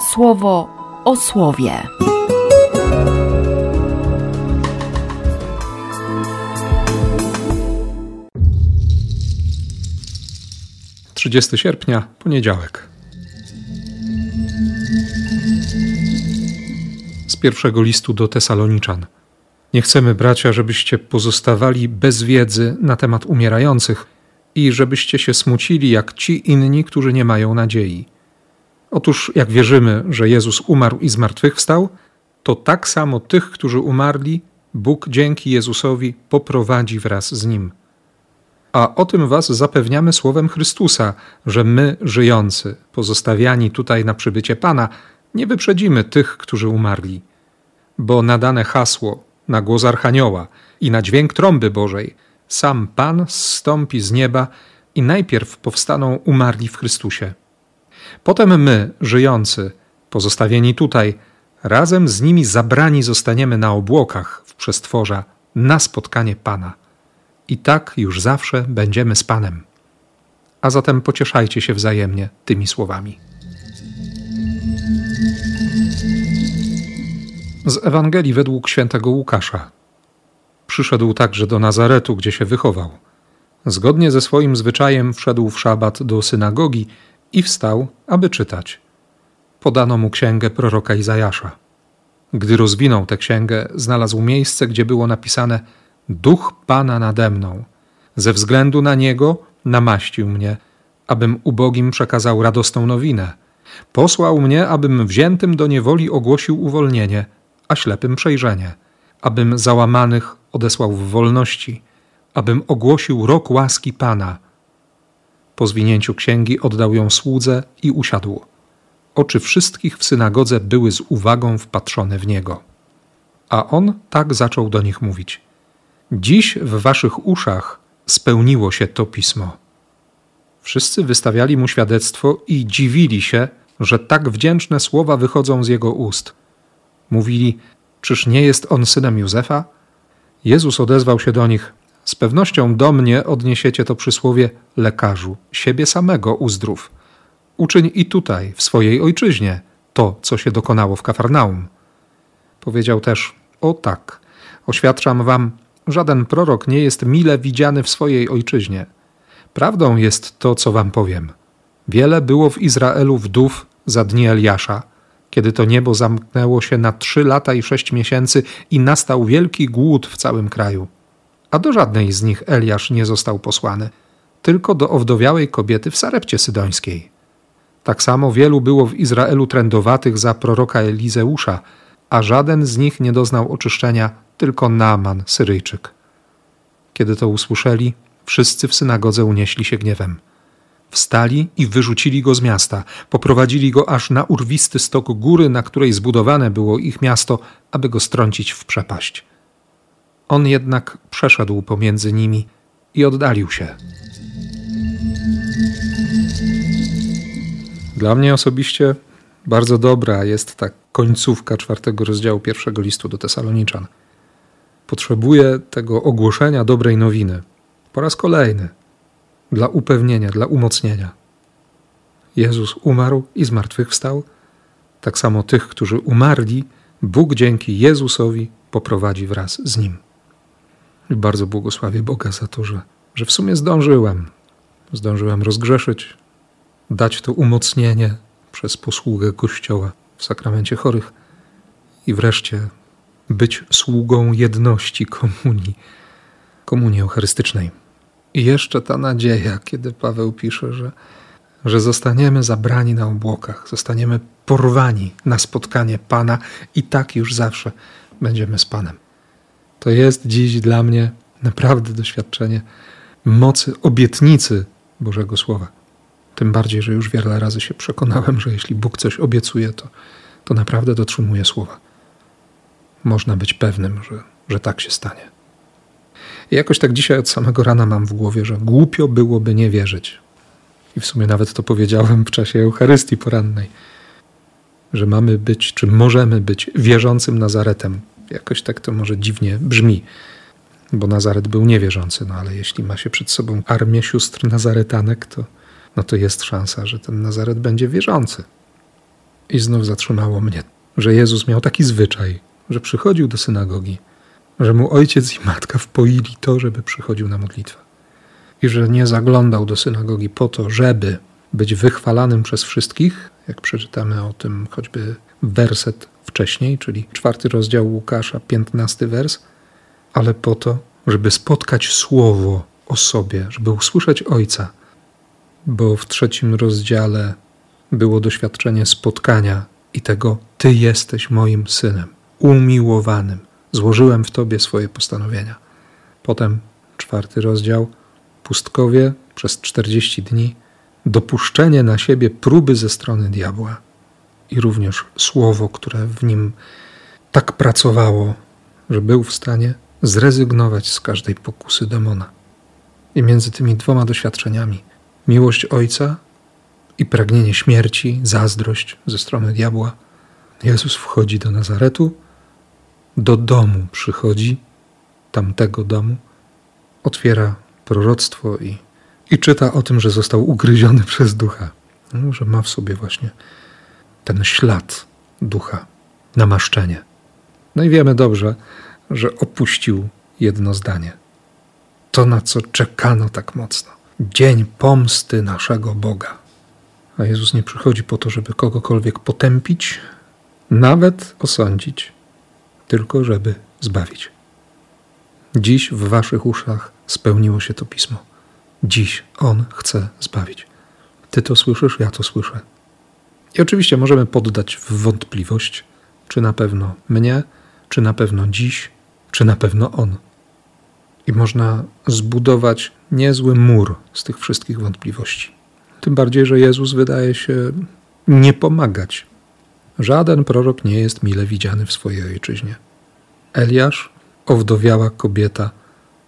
słowo o słowie. 30 sierpnia, poniedziałek. Z pierwszego listu do Tesaloniczan. Nie chcemy, bracia, żebyście pozostawali bez wiedzy na temat umierających i żebyście się smucili jak ci inni, którzy nie mają nadziei. Otóż, jak wierzymy, że Jezus umarł i zmartwychwstał, to tak samo tych, którzy umarli, Bóg dzięki Jezusowi poprowadzi wraz z Nim. A o tym Was zapewniamy słowem Chrystusa, że my, żyjący, pozostawiani tutaj na przybycie Pana, nie wyprzedzimy tych, którzy umarli. Bo nadane hasło, na głos Archanioła i na dźwięk trąby Bożej, sam Pan zstąpi z nieba i najpierw powstaną umarli w Chrystusie. Potem my, żyjący, pozostawieni tutaj, razem z nimi zabrani zostaniemy na obłokach w przestworza na spotkanie Pana. I tak już zawsze będziemy z Panem. A zatem pocieszajcie się wzajemnie tymi słowami. Z Ewangelii według świętego Łukasza. Przyszedł także do Nazaretu, gdzie się wychował. Zgodnie ze swoim zwyczajem wszedł w szabat do synagogi i wstał, aby czytać. Podano mu księgę proroka Izajasza. Gdy rozwinął tę księgę, znalazł miejsce, gdzie było napisane: Duch Pana nade mną. Ze względu na niego namaścił mnie, abym ubogim przekazał radosną nowinę. Posłał mnie, abym wziętym do niewoli ogłosił uwolnienie, a ślepym przejrzenie, abym załamanych odesłał w wolności, abym ogłosił rok łaski Pana po zwinięciu księgi oddał ją słudze i usiadł. Oczy wszystkich w synagodze były z uwagą wpatrzone w niego. A on tak zaczął do nich mówić: Dziś w waszych uszach spełniło się to pismo. Wszyscy wystawiali mu świadectwo i dziwili się, że tak wdzięczne słowa wychodzą z jego ust. Mówili: Czyż nie jest on synem Józefa? Jezus odezwał się do nich: z pewnością do mnie odniesiecie to przysłowie lekarzu, siebie samego uzdrów. Uczyń i tutaj, w swojej ojczyźnie, to, co się dokonało w Kafarnaum. Powiedział też: O tak, oświadczam wam, żaden prorok nie jest mile widziany w swojej ojczyźnie. Prawdą jest to, co wam powiem. Wiele było w Izraelu wdów za dni Eliasza, kiedy to niebo zamknęło się na trzy lata i sześć miesięcy i nastał wielki głód w całym kraju a do żadnej z nich Eliasz nie został posłany, tylko do owdowiałej kobiety w Sarepcie Sydońskiej. Tak samo wielu było w Izraelu trędowatych za proroka Elizeusza, a żaden z nich nie doznał oczyszczenia, tylko Naaman, Syryjczyk. Kiedy to usłyszeli, wszyscy w synagodze unieśli się gniewem. Wstali i wyrzucili go z miasta, poprowadzili go aż na urwisty stok góry, na której zbudowane było ich miasto, aby go strącić w przepaść. On jednak przeszedł pomiędzy nimi i oddalił się. Dla mnie osobiście bardzo dobra jest ta końcówka czwartego rozdziału pierwszego listu do Tesaloniczan. Potrzebuję tego ogłoszenia dobrej nowiny po raz kolejny dla upewnienia, dla umocnienia. Jezus umarł i zmartwychwstał. Tak samo tych, którzy umarli, Bóg dzięki Jezusowi poprowadzi wraz z nim. I bardzo błogosławię Boga za to, że, że w sumie zdążyłem. Zdążyłem rozgrzeszyć, dać to umocnienie przez posługę Kościoła w sakramencie chorych i wreszcie być sługą jedności komunii, komunii eucharystycznej. I jeszcze ta nadzieja, kiedy Paweł pisze, że, że zostaniemy zabrani na obłokach, zostaniemy porwani na spotkanie Pana i tak już zawsze będziemy z Panem. To jest dziś dla mnie naprawdę doświadczenie mocy obietnicy Bożego Słowa. Tym bardziej, że już wiele razy się przekonałem, że jeśli Bóg coś obiecuje, to, to naprawdę dotrzymuje słowa. Można być pewnym, że, że tak się stanie. I jakoś tak dzisiaj od samego rana mam w głowie, że głupio byłoby nie wierzyć. I w sumie nawet to powiedziałem w czasie Eucharystii porannej, że mamy być, czy możemy być wierzącym Nazaretem, Jakoś tak to może dziwnie brzmi, bo Nazaret był niewierzący, no ale jeśli ma się przed sobą armię sióstr nazaretanek, to, no to jest szansa, że ten Nazaret będzie wierzący. I znów zatrzymało mnie, że Jezus miał taki zwyczaj, że przychodził do synagogi, że mu ojciec i matka wpoili to, żeby przychodził na modlitwę. I że nie zaglądał do synagogi po to, żeby być wychwalanym przez wszystkich, jak przeczytamy o tym choćby werset wcześniej, czyli czwarty rozdział Łukasza, piętnasty wers, ale po to, żeby spotkać słowo o sobie, żeby usłyszeć Ojca, bo w trzecim rozdziale było doświadczenie spotkania i tego: Ty jesteś moim synem, umiłowanym, złożyłem w Tobie swoje postanowienia. Potem czwarty rozdział, pustkowie przez 40 dni, dopuszczenie na siebie próby ze strony diabła i również słowo, które w nim tak pracowało, że był w stanie zrezygnować z każdej pokusy demona. I między tymi dwoma doświadczeniami miłość Ojca i pragnienie śmierci, zazdrość ze strony diabła, Jezus wchodzi do Nazaretu, do domu przychodzi, tamtego domu, otwiera proroctwo i, i czyta o tym, że został ugryziony przez ducha, no, że ma w sobie właśnie ten ślad ducha, namaszczenie. No i wiemy dobrze, że opuścił jedno zdanie. To, na co czekano tak mocno. Dzień pomsty naszego Boga. A Jezus nie przychodzi po to, żeby kogokolwiek potępić, nawet osądzić, tylko żeby zbawić. Dziś w waszych uszach spełniło się to pismo. Dziś On chce zbawić. Ty to słyszysz, ja to słyszę. I oczywiście możemy poddać w wątpliwość, czy na pewno mnie, czy na pewno dziś, czy na pewno On. I można zbudować niezły mur z tych wszystkich wątpliwości. Tym bardziej, że Jezus wydaje się nie pomagać. Żaden prorok nie jest mile widziany w swojej ojczyźnie. Eliasz, owdowiała kobieta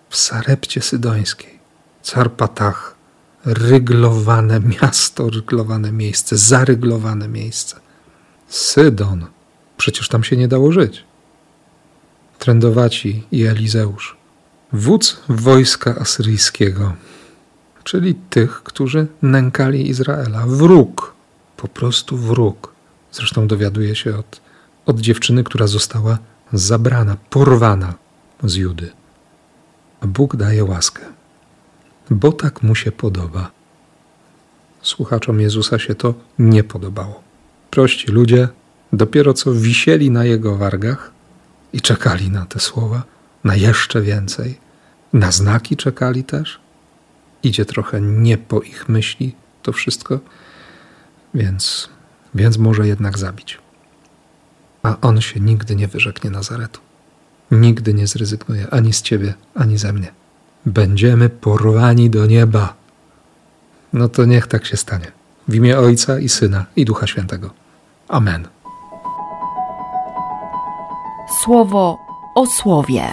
w Sarepcie Sydońskiej, Carpatach, ryglowane miasto, ryglowane miejsce, zaryglowane miejsce. Sydon, przecież tam się nie dało żyć. Trędowaci i Elizeusz, wódz wojska asyryjskiego, czyli tych, którzy nękali Izraela. Wróg, po prostu wróg. Zresztą dowiaduje się od, od dziewczyny, która została zabrana, porwana z Judy. A Bóg daje łaskę, bo tak mu się podoba. Słuchaczom Jezusa się to nie podobało. Prości ludzie dopiero co wisieli na jego wargach i czekali na te słowa, na jeszcze więcej. Na znaki czekali też. Idzie trochę nie po ich myśli to wszystko, więc, więc może jednak zabić. A on się nigdy nie wyrzeknie Nazaretu. Nigdy nie zrezygnuje ani z ciebie, ani ze mnie. Będziemy porwani do nieba. No to niech tak się stanie. W imię Ojca i Syna i Ducha Świętego. Amen. Słowo o słowie.